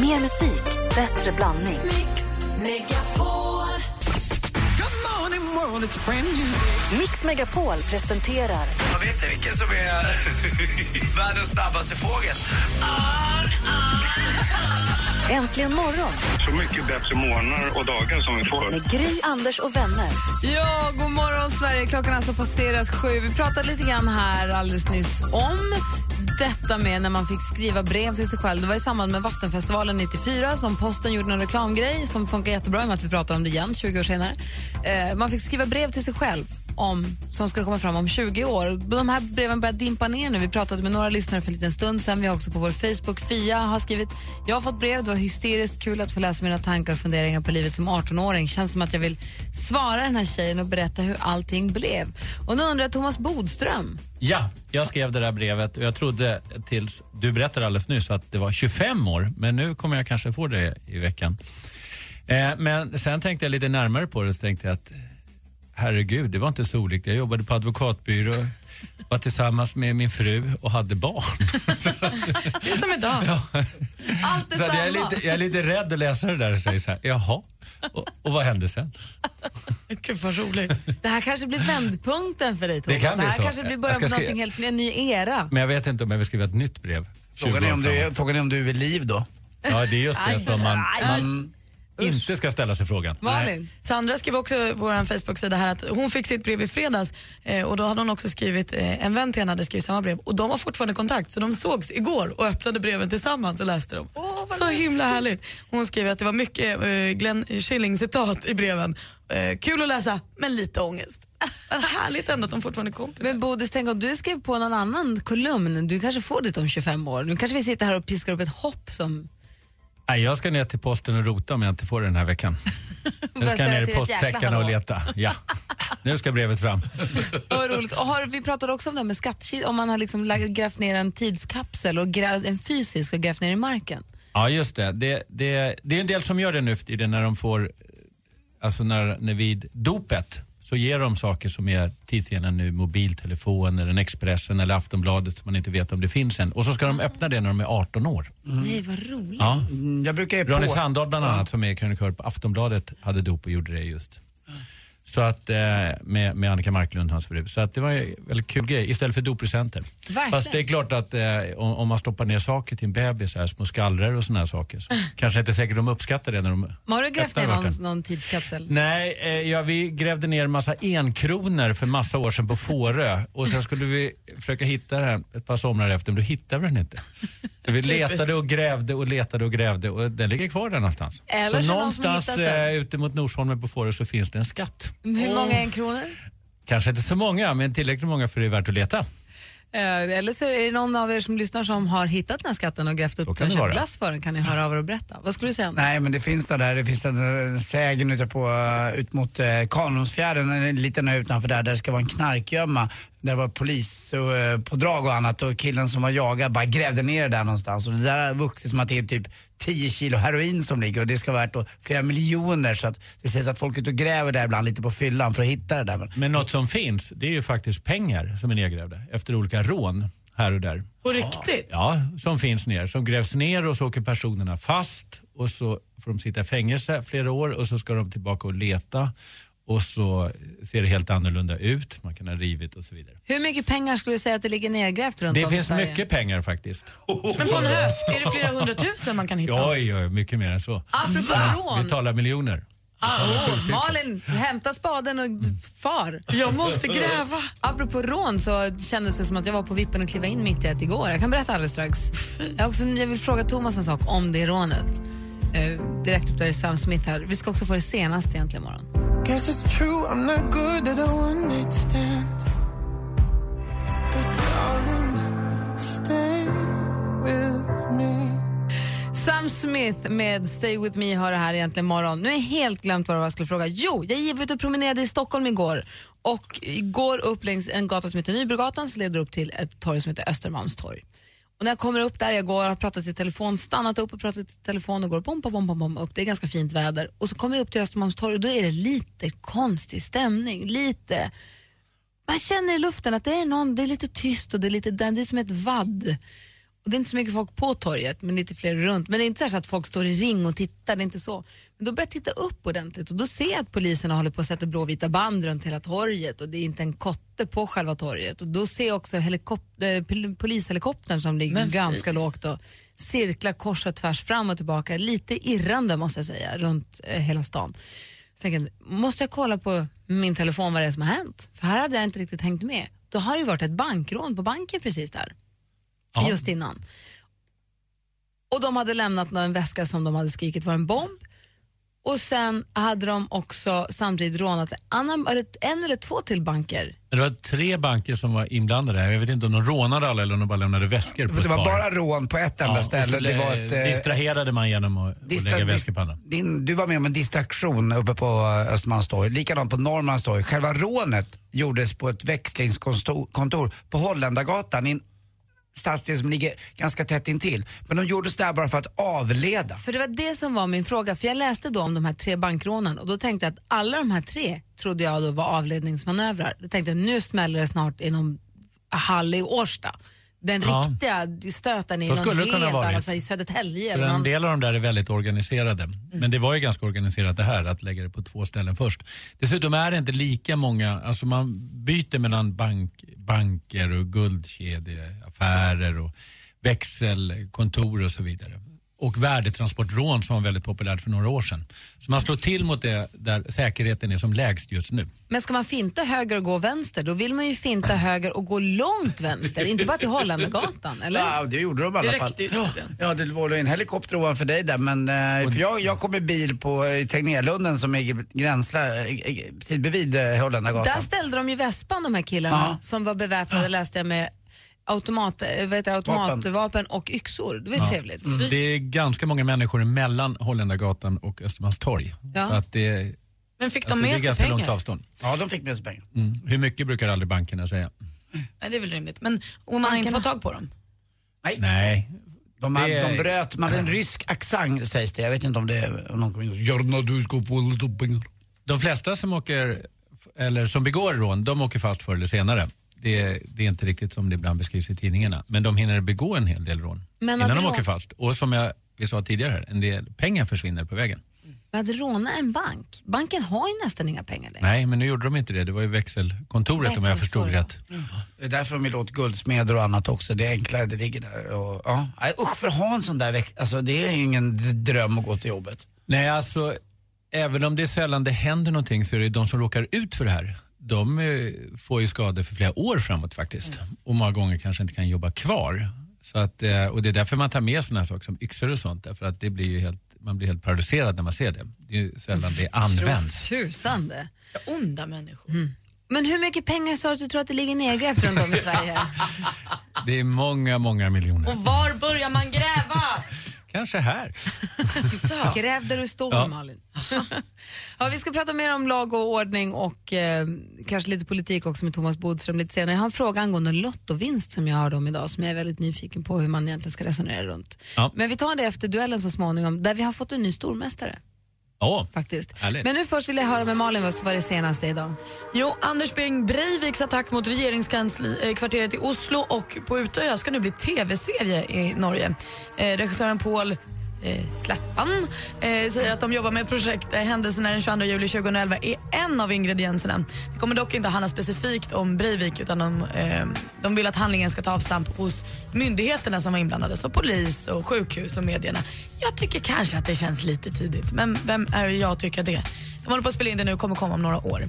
Mer musik, bättre blandning. Mix Megapol. Mix Megapol presenterar Jag vet inte vilken som är världens snabbaste fågel. Äntligen morgon Så mycket bättre morgnar och dagar som vi får. med Gry, Anders och vänner. Ja, god morgon Sverige. Klockan har alltså passerat sju. Vi pratade lite grann här alldeles nyss om detta med när man fick skriva brev till sig själv. Det var i samband med Vattenfestivalen 94 som posten gjorde en reklamgrej som funkar jättebra i och med att vi pratar om det igen 20 år senare. Eh, man fick skriva brev till sig själv om, som ska komma fram om 20 år. De här breven börjar dimpa ner nu. Vi pratade med några lyssnare för en liten stund sen. Vi har också på vår Facebook. Fia har skrivit, jag har fått brev. Det var hysteriskt kul att få läsa mina tankar och funderingar på livet som 18-åring. Känns som att jag vill svara den här tjejen och berätta hur allting blev. Och nu undrar Thomas Bodström, Ja, jag skrev det där brevet och jag trodde tills du berättade alldeles nyss att det var 25 år, men nu kommer jag kanske få det i veckan. Eh, men sen tänkte jag lite närmare på det och tänkte jag att herregud, det var inte så olikt. Jag jobbade på advokatbyrå, var tillsammans med min fru och hade barn. det är som idag. Allt är Så samma. jag, är lite, jag är lite rädd att läsa det där och säga så här, jaha, och, och vad hände sen? Gud vad roligt. Det här kanske blir vändpunkten för dig Thomas. Det kan bli här så. kanske blir början på någonting helt, en ny era. Men jag vet inte om jag vill skriva ett nytt brev. 20 Frågan är, om du, frågan är om du är vid liv då. Ja, det är just det som man, man inte ska ställa sig frågan. Malin, Sandra skrev också på vår Facebook-sida här att hon fick sitt brev i fredags eh, och då hade hon också skrivit, eh, en vän till henne hade skrivit samma brev och de har fortfarande kontakt så de sågs igår och öppnade breven tillsammans och läste dem. så himla härligt. Hon skriver att det var mycket eh, Glenn Killing-citat i breven. Eh, kul att läsa men lite ångest. Men härligt ändå att de fortfarande är kompisar. men Bodis, tänk om du skrev på någon annan kolumn. Du kanske får det om 25 år. Nu kanske vi sitter här och piskar upp ett hopp som... Nej, jag ska ner till posten och rota om jag inte får det den här veckan. Nu ska jag ner i postsäckarna och leta. Ja. Nu ska brevet fram. Vad roligt. Och har, vi pratade också om det här med skattkist, om man har liksom lagt- grävt ner en tidskapsel, och grä, en fysisk och grävt ner i marken. Ja, just det. Det, det. det är en del som gör det nu för tiden när de får, alltså när, när vid dopet så ger de saker som är tidsenliga nu, mobiltelefoner, en Expressen eller Aftonbladet som man inte vet om det finns än. Och så ska de öppna det när de är 18 år. Nej, vad roligt. Ja. Mm, Jag brukar Ronny på... Sandahl bland annat som är krönikör på Aftonbladet hade dop och gjorde det just. Så att, eh, med, med Annika Marklund, hans fru. Så att det var en väldigt kul grej istället för doppresenter. Fast det är klart att eh, om, om man stoppar ner saker till en bebis, så här, små skallror och såna här saker, så kanske inte säkert de uppskattar det när de Men Har du grävt ner någon, någon tidskapsel? Nej, eh, ja, vi grävde ner en massa enkronor för massa år sedan på Fårö och sen skulle vi försöka hitta den ett par somrar efter, men då hittade vi den inte. Så vi letade och grävde och letade och grävde och den ligger kvar där någonstans. Eller så någon någonstans eh, ute mot Norsholmen på Fårö så finns det en skatt. Hur många en kronor? Kanske inte så många, men tillräckligt många för det är värt att leta. Eh, Eller så är det någon av er som lyssnar som har hittat den här skatten och grävt upp den och köpt glass för den kan ni höra av er och berätta. Vad skulle du säga? Anders? Nej men det finns det där, det finns en sägen ute på, eh, ut mot eh, Kanonsfjärden, en liten ö utanför där, där det ska vara en knarkgömma. Där det var polis och, eh, på drag och annat och killen som var jagad bara grävde ner det där någonstans. Och det där har vuxit som att det är typ 10 kilo heroin som ligger och det ska vara värt då flera miljoner så att det sägs att folk är ute och gräver där ibland lite på fyllan för att hitta det där. Men Men något som finns, det är ju faktiskt pengar som är nedgrävda efter olika rån här och där. På riktigt? Ja, som finns ner. Som grävs ner och så åker personerna fast och så får de sitta i fängelse flera år och så ska de tillbaka och leta och så ser det helt annorlunda ut. Man kan ha rivit och så vidare. Hur mycket pengar skulle du säga att det ligger nergrävt runt Det om i finns Sverige? mycket pengar faktiskt. Men på en höft, är det flera hundratusen man kan hitta? Oj, oj, mycket mer än så. Apropå rån. Vi talar miljoner. Ah, Malin, hämta spaden och far. Jag måste gräva. Apropå rån så kändes det som att jag var på vippen och kliva in mitt i ett igår. Jag kan berätta alldeles strax. Jag, har också, jag vill fråga Thomas en sak om det rånet. Eh, direkt upp där är Sam Smith här. Vi ska också få det senaste egentligen imorgon. Guess it's true, I'm not good at a one night stand. But darling, stay with me. Sam Smith med Stay With Me har det här egentligen imorgon. Nu är jag helt glömt vad jag skulle fråga. Jo, jag gick ut och promenerade i Stockholm igår och går upp längs en gata som heter Nybrogatan som leder upp till ett torg som heter Östermalmstorg. Och när jag kommer upp där, jag går och har pratat i telefon, stannat upp och pratat i telefon och går bom, bom, bom, bom, upp. Det är ganska fint väder. Och så kommer jag upp till Östermalmstorg och då är det lite konstig stämning. Lite, man känner i luften att det är någon, det är lite tyst och det är lite, det är som ett vadd. Och det är inte så mycket folk på torget, men lite fler runt. Men det är inte så att folk står i ring och tittar, det är inte så. Då börjar jag titta upp ordentligt och då ser jag att poliserna håller på att sätta blåvita band runt hela torget och det är inte en kotte på själva torget. Och då ser jag också helikop- eh, pol- polishelikoptern som ligger Men ganska lågt och cirklar kors och tvärs fram och tillbaka. Lite irrande måste jag säga, runt eh, hela stan. Så jag, måste jag kolla på min telefon vad det är som har hänt? För här hade jag inte riktigt hängt med. Då har det ju varit ett bankrån på banken precis där, Ja. just innan. Och de hade lämnat en väska som de hade skrikit var en bomb. Och sen hade de också samtidigt rånat en, annan, eller en eller två till banker. Det var tre banker som var inblandade. här. Jag vet inte om de rånade alla eller om de bara lämnade väskor på Det var par. bara rån på ett enda Ja, ställe. Det var ett, eh, distraherade man genom att, Distra- lägga väskor på andra. din, du var med om en distraktion uppe på eh, Östermalmstorg. Likadant på Norrmalmstorg. Själva rånet gjordes på ett växlingskontor kontor på Holländargatan stadsdel som ligger ganska tätt intill. Men de gjordes där bara för att avleda. För det var det som var min fråga, för jag läste då om de här tre bankrånen och då tänkte jag att alla de här tre trodde jag då var avledningsmanövrar. Då tänkte jag nu smäller det snart i någon hall i Årsta. Den Ja. riktiga stöten i Så någon skulle det kunna helt varit. annan, så här i Södertälje. För eller en någon- del av de där är väldigt organiserade. Men det var ju ganska organiserat det här, att lägga det på två ställen först. Dessutom är det inte lika många, alltså man byter mellan bank, banker och guldkedjeaffärer och växelkontor och så vidare. Och värdetransportrån som var väldigt populärt för några år sedan. Så man slår till mot det där säkerheten är som lägst just nu. Men ska man finta höger och gå vänster, då vill man ju finta höger och gå långt vänster, inte bara till Holländargatan, eller? Ja, det gjorde de i alla Det fall. Ja, det var en helikopter ovanför dig där men eh, för jag, jag kom i bil på eh, Tegnérlunden som är gränsla, eh, eh, precis bredvid Holländargatan. Där ställde de ju vespan de här killarna Ja. som var beväpnade läste jag med automat, eh, heter det, automatvapen och yxor. Det var ju trevligt. Det är ganska många människor mellan Holländargatan och Östermalmstorg. Ja. Så att det, Men fick de alltså det är med sig ganska långt pengar? avstånd. Ja, de fick med sig pengar. Mm. Hur mycket brukar aldrig bankerna säga? Nej, det är väl rimligt. Men och man har inte fått tag på dem? Nej. De, hade, Det de bröt, man hade en rysk accent sägs det. Jag vet inte om det är om någon kommer in och säger Gärna du ska få lite pengar. De flesta som åker, eller som begår rån, de åker fast förr eller senare. Det är, det är inte riktigt som det ibland beskrivs i tidningarna. Men de hinner begå en hel del rån Men innan de rån- åker fast. Och som jag, vi sa tidigare, här, en del pengar försvinner på vägen. Men att råna en bank, banken har ju nästan inga pengar längre. Nej, men nu gjorde de inte det. Det var ju växelkontoret om jag förstod Växelsor, rätt. Det är därför de vill åt guldsmeder och annat också. Det är enklare, det ligger där. Och, ja. Nej, Usch för att ha en sån där veck... Alltså det är ju ingen dröm att gå till jobbet. Nej, alltså även om det är sällan det händer någonting så är det de som råkar ut för det här. De eh, får ju skador för flera år framåt faktiskt. Och många gånger kanske inte kan jobba kvar. Så att, eh, och det är därför man tar med sådana saker som yxor och sånt. Därför att det blir ju helt, man blir helt paralyserad när man ser det. Det är ju sällan det används. Tusan det. Onda människor. Men hur mycket pengar sa du att du tror att det ligger nedgrävt runt om i Sverige? Det är många, många miljoner. Och var börjar man gräva? Kanske här. Så. Gräv där du står Ja. Malin. ja, vi ska prata mer om lag och ordning och eh, kanske lite politik också med Thomas Bodström lite senare. Jag har en fråga angående en lottovinst som jag hörde om idag som jag är väldigt nyfiken på hur man egentligen ska resonera runt. Ja. Men vi tar det efter duellen så småningom där vi har fått en ny stormästare Ja, faktiskt. Härligt. Men nu först vill jag höra med Malin vad var det senaste idag. Jo, Anders Behring Breiviks attack mot regeringskvarteret i Oslo och på Utöya ska nu bli tv-serie i Norge. Eh, regissören Paul eh, Slättan eh, säger att de jobbar med ett projekt där händelserna den 22 juli 2011 är en av ingredienserna. Det kommer dock inte handla specifikt om Breivik utan de, eh, de vill att handlingen ska ta avstamp hos myndigheterna som var inblandade, så polis och sjukhus och medierna. Jag tycker kanske att det känns lite tidigt, men vem är jag att tycka det? De håller på att spela in det nu och kommer komma om några år.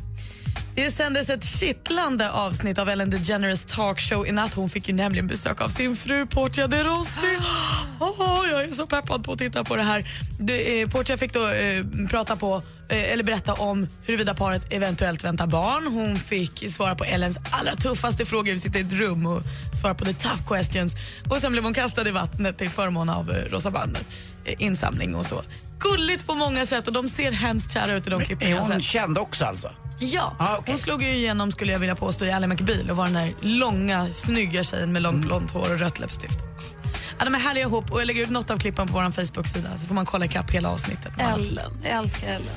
Det sändes ett kittlande avsnitt av Ellen DeGeneres talkshow i natt. Hon fick ju nämligen besök av sin fru Portia de Rossi. Oh, jag är så peppad på att titta på det här. Du, eh, Portia fick då eh, prata på, eh, eller berätta om huruvida paret eventuellt väntar barn. Hon fick svara på Ellens allra tuffaste frågor. Vi sitter i ett rum och svarar på the tough questions. Och sen blev hon kastad i vattnet till förmån av eh, Rosa bandet. Eh, insamling och så. Gulligt på många sätt och de ser hemskt kära ut i de klippen Är jag har hon sett. känd också alltså? Ja, Ah, okej. hon slog ju igenom skulle jag vilja påstå i Ally McBeal och var den där långa, snygga tjejen med långt blont hår och rött läppstift. Ja, de är härliga ihop och jag lägger ut något av klippen på vår Facebook-sida så får man kolla ikapp hela avsnittet. Ellen, jag älskar Ellen.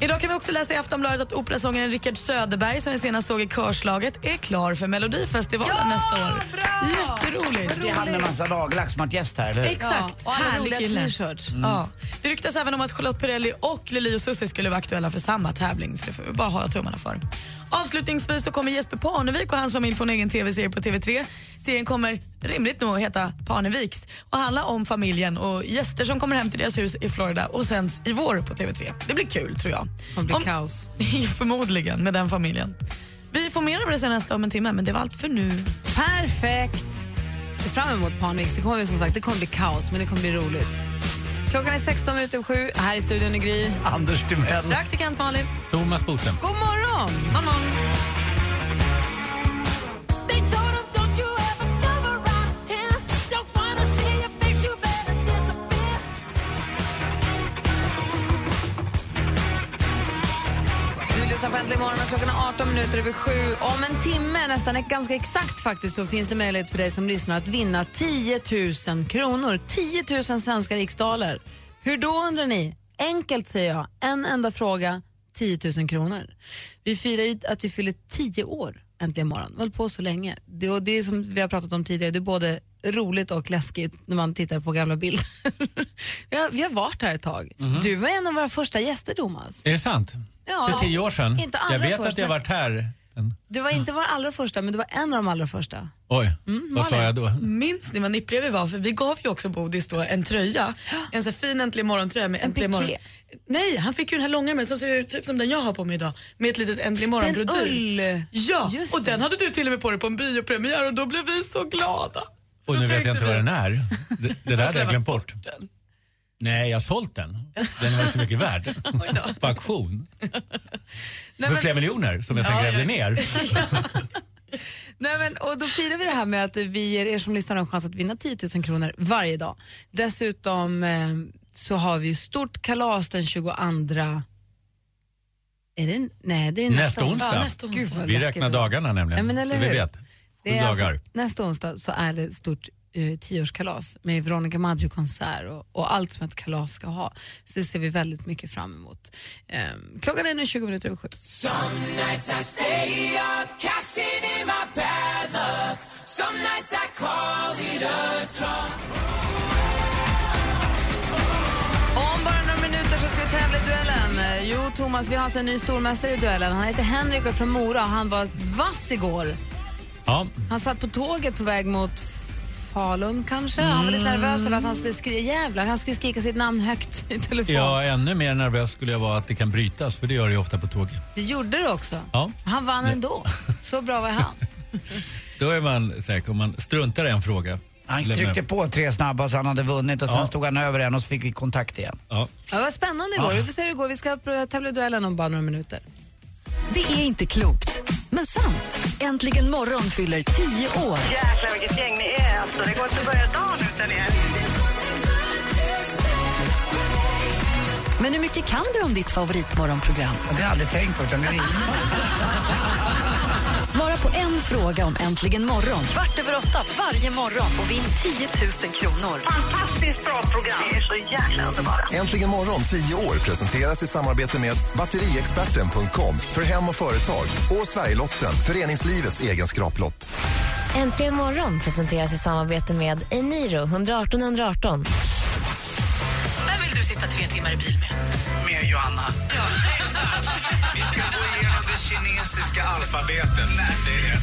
Idag kan vi också läsa i Aftonbladet att operasångaren Rickard Söderberg som vi senast såg i Körslaget är klar för Melodifestivalen Ja, nästa år. bra! Jätteroligt. Det är han med massa nagellack som har varit gäst här, eller hur? Exakt. Ja, och Härlig kille. t-shirts. Ja. Det ryktas även om att Charlotte Perrelli och Lili och Susie skulle vara aktuella för samma tävling. Så det får vi bara hålla tummarna för. Avslutningsvis så kommer Jesper Parnevik och hans familj få en egen tv-serie på TV3. Serien kommer rimligt nog att heta Parneviks och handla om familjen och gäster som kommer hem till deras hus i Florida och sänds i vår på TV3. Det blir kul tror jag. Det blir Om- kaos. Förmodligen med den familjen. Vi får mer av det sen nästa om en timme, men det var allt för nu. Perfekt! Se fram emot Parnix. Det kommer ju som sagt det kommer bli kaos, men det kommer bli roligt. Klockan är 16 minuter över sju. Här i studion är Gry. Anders Timell. Praktikant Malin. Thomas Bodström. God morgon! God morgon. Äntligen morgon och klockan är 18 minuter över sju. Om en timme, nästan ganska exakt faktiskt, så finns det möjlighet för dig som lyssnar att vinna 10 000 kronor. 10 000 svenska riksdaler. Hur då undrar ni? Enkelt säger jag. En enda fråga, 10 000 kronor. Vi firar ju att vi fyller 10 år äntligen morgon. Vi har hållit på så länge. Det, och det är som vi har pratat om tidigare, det är både roligt och läskigt när man tittar på gamla bilder. vi, har, vi har varit här ett tag. Du var en av våra första gäster, Thomas. Är det sant? Ja. För tio år sedan? Inte allra jag vet först, att jag varit här. Men, Du var inte vår allra första, men du var en av de allra första. oj, Mm, vad sa jag då? Minns ni vad nipprig vi var? För vi gav ju också Bodis då en tröja. En så fin Äntligen morgon-tröja med Äntligen morgon. Nej, han fick ju den här långa som ser ut typ som den jag har på mig idag. Med ett litet Äntligen Den morgon-brodyr. ull. Ja, Just och det. den hade du till och med på dig på en biopremiär och då blev vi så glada. Och nu vet jag inte vi- vad den är. Det, det där hade jag glömt bort. den. Nej, jag har sålt den. Den var ju så mycket värd. På auktion. Nej, För flera miljoner som jag sen Ja, grävde ner. nej, men, och då firar vi det här med att vi ger er som lyssnar en chans att vinna 10 000 kronor varje dag. Dessutom eh, så har vi stort kalas den 22. Är det, nej, det är nästa, Nästa onsdag. Ja, nästa onsdag. Gud, Vi räknar dagarna nämligen. Ja, men eller så vi hur? vet. Det är alltså, nästa onsdag så är det stort eh, tioårskalas med Veronica Maggio-konsert och, och allt som ett kalas ska ha. Så det ser vi väldigt mycket fram emot. Ehm, klockan är nu 20 minuter över sju. Some nights I stay up, cashing in my bad luck. Some nights I call it a draw. Om bara några minuter så ska vi tävla i duellen. Eh, Jo, Thomas, vi har alltså en ny stormästare i duellen. Han heter Henrik och är från Mora. Han var vass igår. Ja, Han satt på tåget på väg mot Falun kanske. Han var lite nervös över att han skulle skrika jävlar. Han skulle skrika sitt namn högt i telefon. ja, ännu mer nervös skulle jag vara att det kan brytas, för det gör det ju ofta på tåg. Det gjorde det också. Ja. Han vann ändå. Så bra var han. Då är man säker om man struntar i en fråga. Han Lämna- tryckte på tre snabba så han hade vunnit och sen Ja. stod han över en och så fick vi kontakt igen. Ja. Ja, det var spännande igår. Vi får se hur det går. Vi ska tävla i duellen om bara några minuter. Det är inte klokt, men sant. Äntligen morgon fyller 10 år. Jäklar vilket gäng ni är alltså. Det går inte att börja dagen utan er. Men hur mycket kan du om ditt favoritmorgonprogram? Det har jag aldrig tänkt på utan det är Svara på en fråga om Äntligen morgon kvart över åtta varje morgon och vinn 10 000 kronor. Fantastiskt bra program. Ni är så jäkla underbara. Äntligen morgon 10 år presenteras i samarbete med batteriexperten.com för hem och företag och Sverigelotten, föreningslivets egen skraplott. Äntligen morgon presenteras i samarbete med Eniro 118 118. Vem vill du sitta tre timmar i bil med? med Johanna. Igenom det kinesiska alfabetet. Det är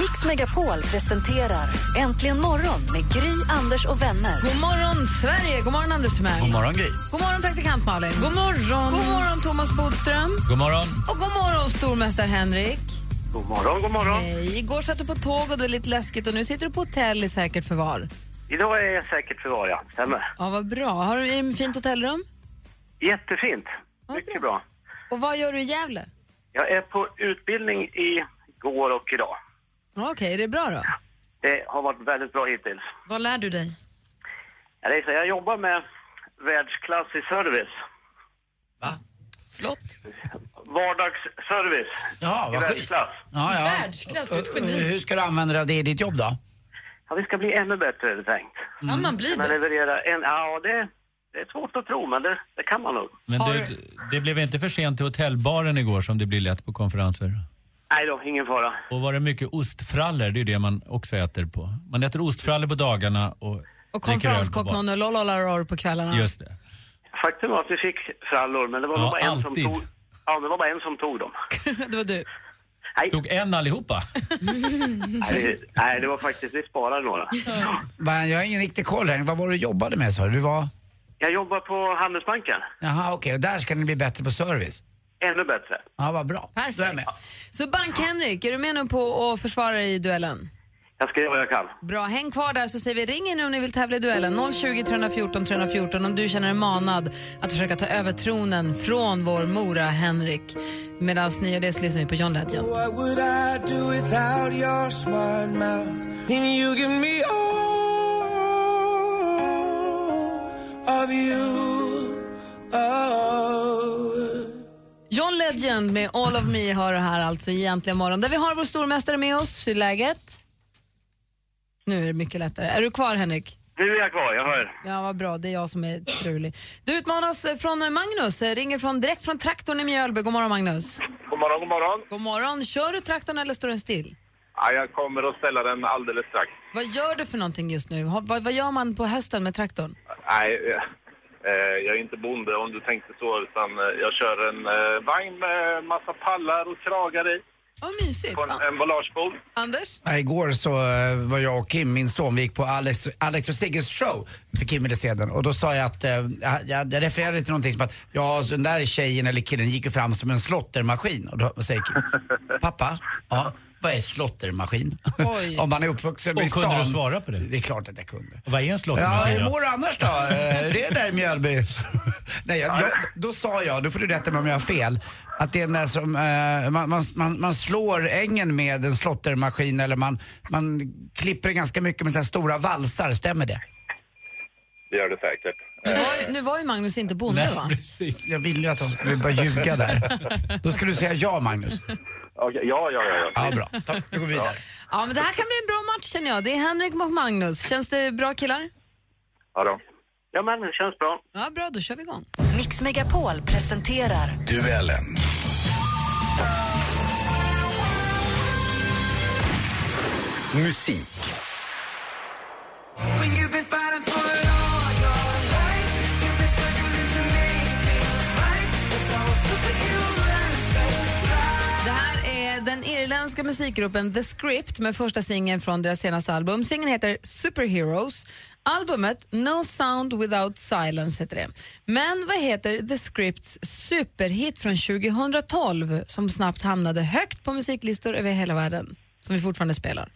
Mix Megapol presenterar Äntligen morgon med Gry, Anders och vänner. God morgon, Sverige! God morgon, Anders Timell. God morgon Gry. God morgon, praktikant Malin. God morgon. God morgon, Thomas Bodström. God morgon. Och god morgon, stormästare Henrik. God morgon, god morgon. Hej. Igår satt du på tåg och det är lite läskigt och nu sitter du på hotell i säkert förvar. Idag är jag säkert förvar, ja. Stämmer. Ja, vad bra. Har du ett fint hotellrum? Jättefint. Mycket bra. Och vad gör du i Gävle? Jag är på utbildning i går och idag. Ja, Okej, är det bra då? Det har varit väldigt bra hittills. Vad lär du dig? Ja, det är så, jag jobbar med världsklassig service. Flott. Vardagsservice Ja, i vad schysst. världsklass. Ja, ja. Världsklass, du är ett geni. Hur ska du använda dig av det i ditt jobb då? Ja, vi ska bli ännu bättre, är det tänkt. Kan man bli Kunna det? leverera en... Ja, det, det är svårt att tro, men det, det kan man nog. Men du, det blev inte för sent till hotellbaren igår som det blir lätt på konferenser? Nej då, ingen fara. Och var det mycket ostfrallor? Det är ju det man också äter på. Man äter ostfrallor på dagarna och, Och dricker öl på konferenskock bar. någon lollolaror på kvällarna. Just det. Faktum var att vi fick frallor, men det var Ja, bara en som alltid. tog... Ja, det var bara en som tog dem. det var du. Tog en allihopa? nej, det, nej, det var faktiskt... Vi sparade några. Jag har ingen riktig koll här. Vad var det du jobbade med sa du? Du var... Jag jobbar på Handelsbanken. Jaha, okej. Och där ska ni bli bättre på service? Ännu bättre. Ja, vad bra. Då är jag Perfekt. med. Så Bank-Henrik, är du med nu på att försvara dig i duellen? Jag ska göra vad jag kan. Bra, häng kvar där så säger vi ring in om ni vill tävla i duellen. 020 314 314 om du känner dig manad att försöka ta över tronen från vår Mora Henrik. Medan ni gör det så lyssnar vi på John Legend. Of you. Oh. John Legend med All of Me har det här alltså i Äntligen morgon. Där vi har vår stormästare med oss. Hur är läget? Nu är det mycket lättare. Är du kvar Henrik? Nu är jag kvar, jag hör. Ja, vad bra. Det är jag som är strulig. Du utmanas eh, från Magnus, eh, ringer från, direkt från traktorn i Mjölby. God morgon Magnus. God morgon, god morgon. God morgon. Kör du traktorn eller står den still? Ja, jag kommer att ställa den alldeles strax. Vad gör du för någonting just nu? Ha- Vad, vad gör man på hösten med traktorn? Nej, eh, jag är inte bonde om du tänkte så, utan eh, jag kör en eh, vagn med massa pallar och kragar i. Vad mysigt. På en emballageboll. Anders? Ja, igår så eh, var jag och Kim, min son, vi gick på Alex, Alex och Sigges show för Kim ville se den. Och då sa jag att, eh, jag, jag jag refererade till någonting som att, ja så den där tjejen eller killen gick ju fram som en slottermaskin. Och då säger Kim, pappa, ja, vad är slottermaskin? Oj. Om man är uppvuxen Och i stan. kunde du svara på det? Det är klart att jag kunde. Och vad är en Ja, slottermaskin hur då? mår du annars då? Eh, Hur är det där i Mjölby? Nej, jag, jag, då sa jag, då får du rätta mig om jag har fel, att det är den där som, eh, man, man, man, man slår ängen med en slottermaskin eller man, man klipper ganska mycket med så här stora valsar, stämmer det? Det gör det säkert. Nu var, nu var ju Magnus inte bonde va? precis. Jag ville ju att de skulle börja ljuga där. Då skulle du säga ja, Magnus. Okej, ja, ja, ja. Ja, bra. Tack, vi går vidare. Ja, men det här kan bli en bra match känner jag. Det är Henrik mot Magnus. Känns det bra killar? Ja, då. Ja, men det känns bra. Ja, bra. Då kör vi igång. Mix Megapol presenterar Duellen. Musik. When you've been fighting for irländska musikgruppen The Script med första singeln från deras senaste album. Singeln heter Superheroes. Albumet No Sound Without Silence heter det. Men vad heter The Scripts superhit från 2012 som snabbt hamnade högt på musiklistor över hela världen? Som vi fortfarande spelar.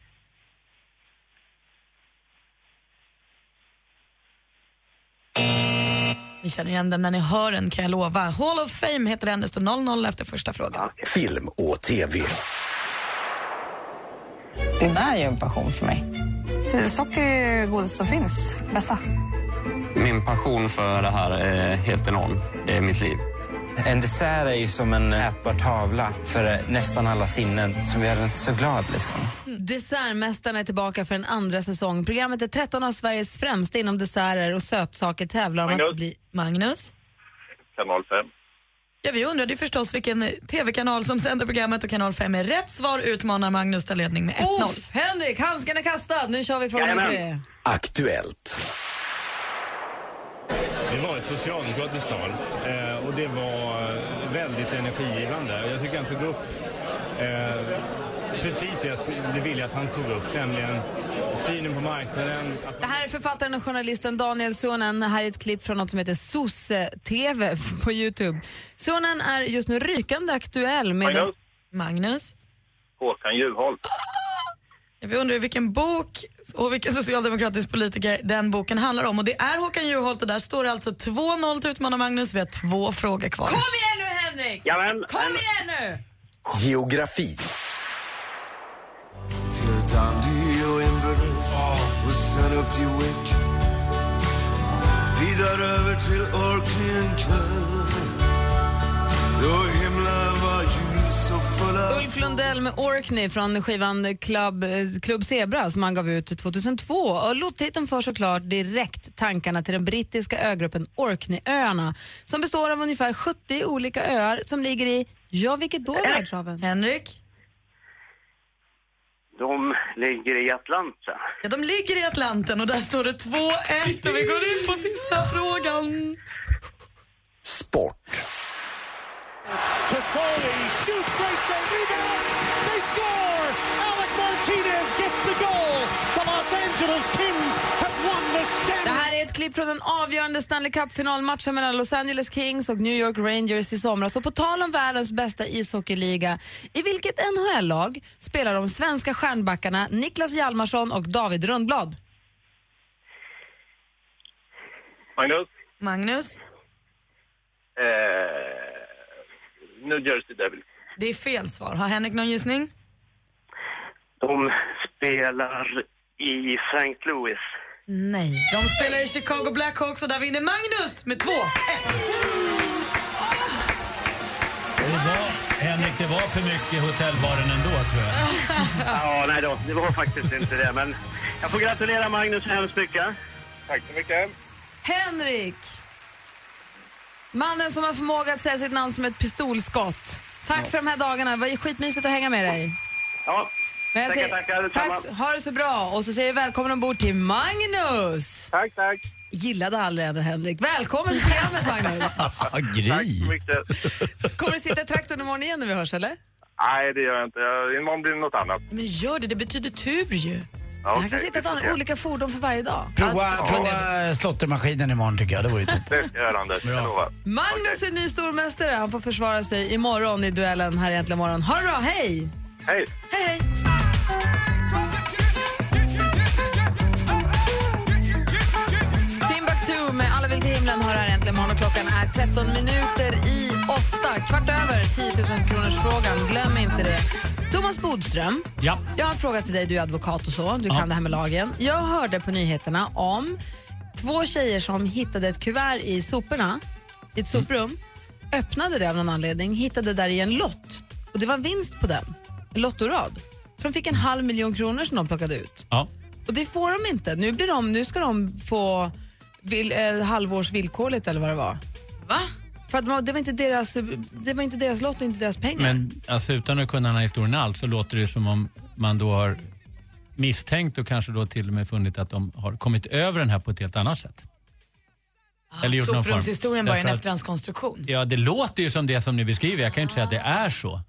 Ni känner igen den när ni hör den kan jag lova. Hall of Fame heter den, det står 0-0 efter första frågan. Film och TV. Det där är ju en passion för mig. Socker är det godaste som finns. Bästa. Min passion för det här är helt enorm. Det är mitt liv. En dessert är ju som en ätbar tavla för nästan alla sinnen som gör en så glad. Liksom. Dessertmästarna är tillbaka för en andra säsong. Programmet är 13 av Sveriges främsta inom desserter och sötsaker tävlar om Magnus? att bli... Magnus? Kanal 5. Ja, vi undrade ju förstås vilken tv-kanal som sänder programmet och kanal 5 är rätt svar utmanar Magnus ta ledning med 1-0. Uff, Henrik, handsken är kastad. Nu kör vi fråga nummer tre. Aktuellt. Det var ett socialdemokratiskt tal eh, och det var eh, väldigt energigivande. Jag tycker han tog upp eh, precis det jag skulle vilja att han tog upp, nämligen synen på marknaden. Det här är författaren och journalisten Daniel Suonen. Här är ett klipp från något som heter Sosse-TV på Youtube. Suonen är just nu rykande aktuell med... Magnus? Magnus? Håkan Juholt. Vi undrar vilken bok och vilken socialdemokratisk politiker den boken handlar om. Och Det är Håkan Juholt och där står det alltså 2-0 till utmanar Magnus. Vi har två frågor kvar. Kom igen nu Henrik! Jajamän. Kom igen nu! Geografi. Till Dundee och Inverness och sen upp till Wick. Vidare över till Orkney en kväll. Då himlen var ljus och full Ulf Lundell med Orkney från skivan Club, eh, Club Zebra som han gav ut 2002. Och låttiteln för såklart direkt tankarna till den brittiska ögruppen Orkneyöarna som består av ungefär 70 olika öar som ligger i, ja vilket då världshaven? Henrik? De ligger i Atlanta. Ja, de ligger i Atlanten och där står det 2-1 och vi går in på sista frågan. Sport. Toffoli shoots great save rebound. They score. Alec Martinez gets the goal. The Los Angeles Det här är ett klipp från den avgörande Stanley Cup-finalmatchen mellan Los Angeles Kings och New York Rangers i somras. Och på tal om världens bästa ishockeyliga, i vilket NHL-lag spelar de svenska stjärnbackarna Niklas Hjalmarsson och David Rundblad? Magnus? Magnus? Eh, New Jersey Devils. Det är fel svar. Har Henrik någon gissning? De spelar i St. Louis. Nej. De spelar i Chicago Blackhawks och där vinner Magnus med 2-1. Det var, Henrik, det var för mycket hotellbaren ändå tror jag. Ja, nej då, det var faktiskt inte det. Men jag får gratulera Magnus hemskt mycket. Tack så mycket. Henrik! Mannen som har förmåga att säga sitt namn som ett pistolskott. Tack för de här dagarna. Det var skitmysigt att hänga med dig. Ja, Men jag tackar, säger- tackar. Tack, ha det så bra. Och så säger vi välkommen ombord till Magnus. Tack, tack. Gillade aldrig ändå Henrik. Välkommen till programmet Magnus. Gry. Mycket. Kommer du sitta i traktorn imorgon igen när vi hörs eller? Nej, det gör jag inte. Imorgon blir det något annat. Men gör det, det betyder tur ju. Ja, Han kan sitta se. annat, olika fordon för varje dag. Prova, Ja, prova slottermaskinen imorgon tycker jag, det vore toppen. Det göra, Anders. Jag lovar. Magnus är ny stormästare. Han får försvara sig imorgon i duellen här i Äntligen morgon. Ha det bra, hej! Hej! Hej, hej. Är 13 minuter i 8. Kvart över 10 000 kronors frågan. Glöm inte det. Thomas Bodström, Ja. jag har en fråga till dig. Du är advokat och så. Du Ja. kan det här med lagen. Jag hörde på nyheterna om två tjejer som hittade ett kuvert i soporna, i ett soprum, öppnade det av någon anledning, hittade där i en lott. Och det var vinst på den, en lottorad. Så de fick en halv miljon kronor som de plockade ut. Ja. Och det får de inte. Nu, blir de, nu ska de få vil, eh, halvårs villkorligt eller vad det var. Va? För att de- det var inte deras, det var inte deras lott och inte deras pengar. Men alltså, utan att kunna den här historien alls så låter det som om man då har misstänkt och kanske då till och med funnit att de har kommit över den här på ett helt annat sätt. Eller gjort någon form. Soprumshistorien bara en efterhandskonstruktion. Ja, det låter ju som det som ni beskriver. Jag kan ju inte säga att det är så.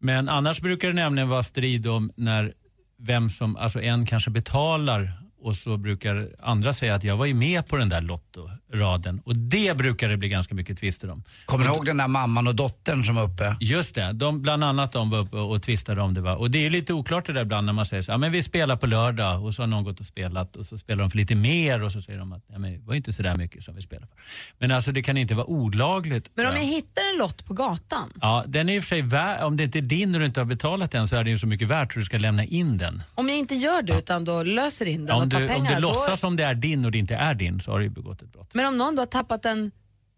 Men annars brukar det nämligen vara strid om när vem som, alltså en kanske betalar och så brukar andra säga att jag var ju med på den där lottoraden. Och det brukar det bli ganska mycket tvister om. Kommer ni ihåg den där mamman och dottern som var uppe? Just det, de, bland annat de var uppe och tvistade om det. Va? Och det är ju lite oklart det där ibland när man säger så ja men vi spelar på lördag och så har någon gått och spelat och så spelar de för lite mer och så säger de att ja, men det var inte så där mycket som vi spelade för. Men alltså det kan inte vara olagligt. Men om jag hittar en lott på gatan, Ja, den är och för sig värd, om det inte är din och du inte har betalat den så är den ju så mycket värt så du ska lämna in den. om jag inte gör det utan då löser in den och tar du, om pengar, du låtsas som det är din och det inte är din så har du ju begått ett brott. men om någon då har tappat den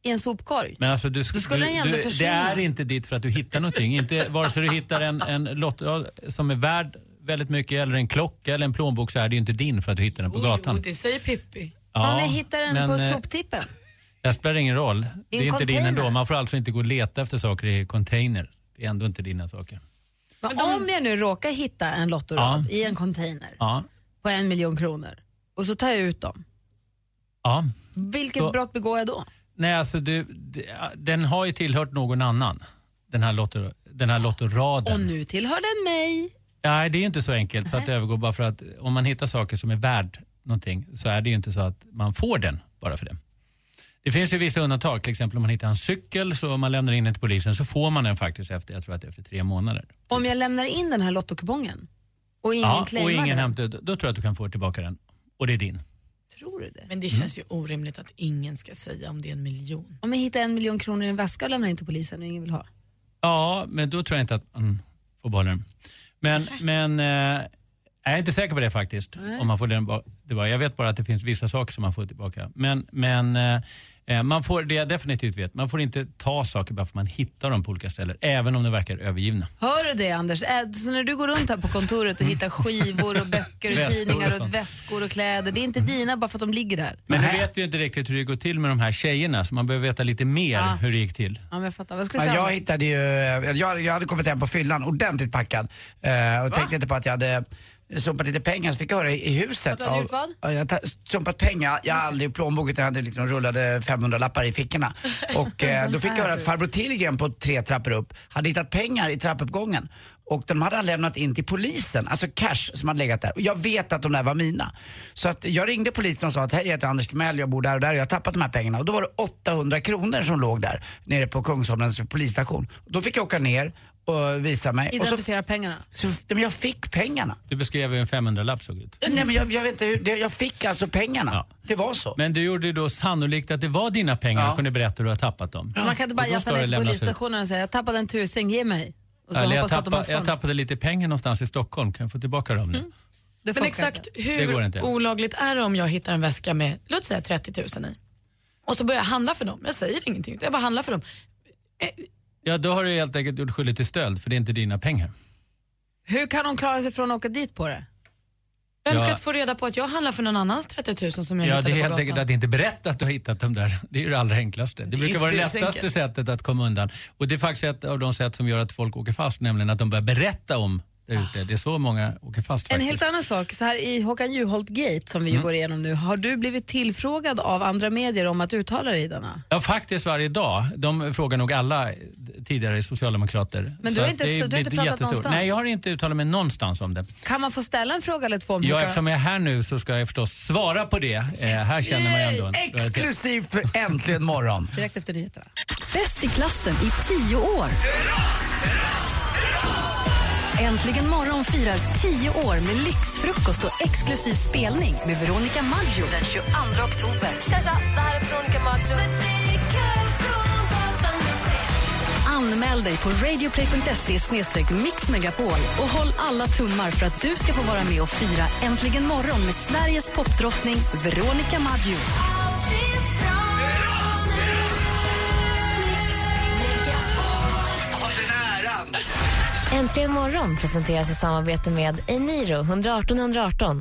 i en sopkorg, Men alltså du, Då skulle du, den ändå du, det försvinna. är inte ditt för att du hittar någonting. inte, vare sig du hittar en, en lottrad som är värd väldigt mycket eller en klocka eller en plånbok så är det ju inte din för att du hittar den på gatan. Jo, det säger Pippi. Ja, om jag hittar den men, på eh, soptippen. Det spelar ingen roll. Det en är inte din ändå. Man får alltså inte gå och leta efter saker i container. Det är ändå inte dina saker. Men om jag nu råkar hitta en lottorad i en container Ja. På en miljon kronor och så tar jag ut dem, ja. vilket Så- brott begår jag då? Nej, alltså du, den har ju tillhört någon annan. Den här, lotto, den här lottoraden. Och nu tillhör den mig. Nej, det är inte så enkelt så att det övergår bara för att om man hittar saker som är värd någonting så är det ju inte så att man får den bara för det. Det finns ju vissa undantag, till exempel om man hittar en cykel så om man lämnar in den till polisen så får man den faktiskt efter, jag tror att efter tre månader. Om jag lämnar in den här lottokupongen och ingen ja, och ingen hämtar, då tror jag att du kan få tillbaka den. Och det är din. tror du det? Men det känns ju orimligt att ingen ska säga om det är en miljon. Om jag hittar en miljon kronor i en väska och lämnar in till polisen och ingen vill ha? Ja, men då tror jag inte att man får behålla den. Men, men eh, Jag är inte säker på det faktiskt. Nej. Om man får den ba- tillbaka. Jag vet bara att det finns vissa saker som man får tillbaka. Men, men eh, man får, det jag definitivt vet, man får inte ta saker bara för att man hittar dem på olika ställen. Även om de verkar övergivna. Hör du det Anders? Äh, Så när du går runt här på kontoret och hittar skivor och böcker och och tidningar och sånt. väskor och kläder, det är inte dina bara för att de ligger där. Men nu vet vi ju inte riktigt hur det går till med de här tjejerna, så man behöver veta lite mer Ja. hur det gick till. Ja, men jag fattar. Vad skulle Ja, du säga? jag hittade ju, jag, jag hade kommit hem på fyllan ordentligt packad eh, och tänkte inte på att jag hade sumpat lite pengar så fick jag höra i, huset. Att du hade gjort vad? Ja, jag hade sumpat pengar, jag har aldrig plånboken, jag hade liksom rullade 500 lappar i fickorna. Och eh, då fick jag höra att farbror Tillgren på tre trappor upp hade hittat pengar i trappuppgången. Och de hade han lämnat in till polisen, alltså cash som hade legat där. Och jag vet att de där var mina. Så att jag ringde polisen och sa att hej jag heter Anders Timell, jag bor där och där och jag har tappat de här pengarna. Och då var det 800 kronor som låg där nere på Kungsholmens polisstation. Då fick jag åka ner och visa mig. Och så, Identifiera pengarna. så, men jag fick pengarna. Du beskrev hur en 500-lapp såg ut. Nej men jag, jag vet inte hur, det, jag fick alltså pengarna. Det var så. Men du gjorde då sannolikt att det var dina pengar Ja. och kunde berätta hur du har tappat dem. Man kan inte bara ska ner till polisstationen och säga jag tappade en tusing, ge mig. Och så Eller jag, tappade, jag tappade lite pengar någonstans i Stockholm, kan jag få tillbaka dem nu? Det Men exakt inte. Det går hur inte. olagligt är det om jag hittar en väska med, låt säga 30 000 i och så börjar jag handla för dem. Jag säger ingenting, jag bara handlar för dem. Ja, då har du helt enkelt gjort skyldig till stöld, för det är inte dina pengar. Hur kan hon klara sig från att åka dit på det? Vem Ja. ska få reda på att jag handlar för någon annans 30 000 som jag Ja, hittade det är på helt enkelt att inte berätta att du har hittat dem där. Det är ju det allra enklaste. Det, är brukar vara det lättaste sättet att komma undan. Och det är faktiskt ett av de sätt som gör att folk åker fast, nämligen att de börjar berätta om där ute. Det är så många åker fast En faktiskt. helt annan sak, så här i Håkan Juholt-gate som vi ju Mm. går igenom nu, har du blivit tillfrågad av andra medier om att uttala dig i denna? Ja, faktiskt varje dag. De frågar nog alla tidigare socialdemokrater. Men du har att inte- det du har blir inte pratat jättestort. någonstans? Nej, jag har inte uttalat mig någonstans om det. Kan man få ställa en fråga eller två om Ja, kan- eftersom jag är här nu så ska jag förstås svara på det. Eh, här känner man ju ändå en lojalitet. Exklusivt för Äntligen morgon. Direkt efter nyheterna. Bäst i klassen i tio år. Äntligen morgon firar tio år med lyxfrukost och exklusiv spelning med Veronica Maggio den 22 oktober. Tja, tja, det här är Veronica Maggio. Anmäl dig på radioplay.se mixmegapol och håll alla tummar för att du ska få vara med och fira Äntligen morgon med Sveriges popdrottning Veronica Maggio. Äntligen morgon presenteras i samarbete med Eniro 118 118.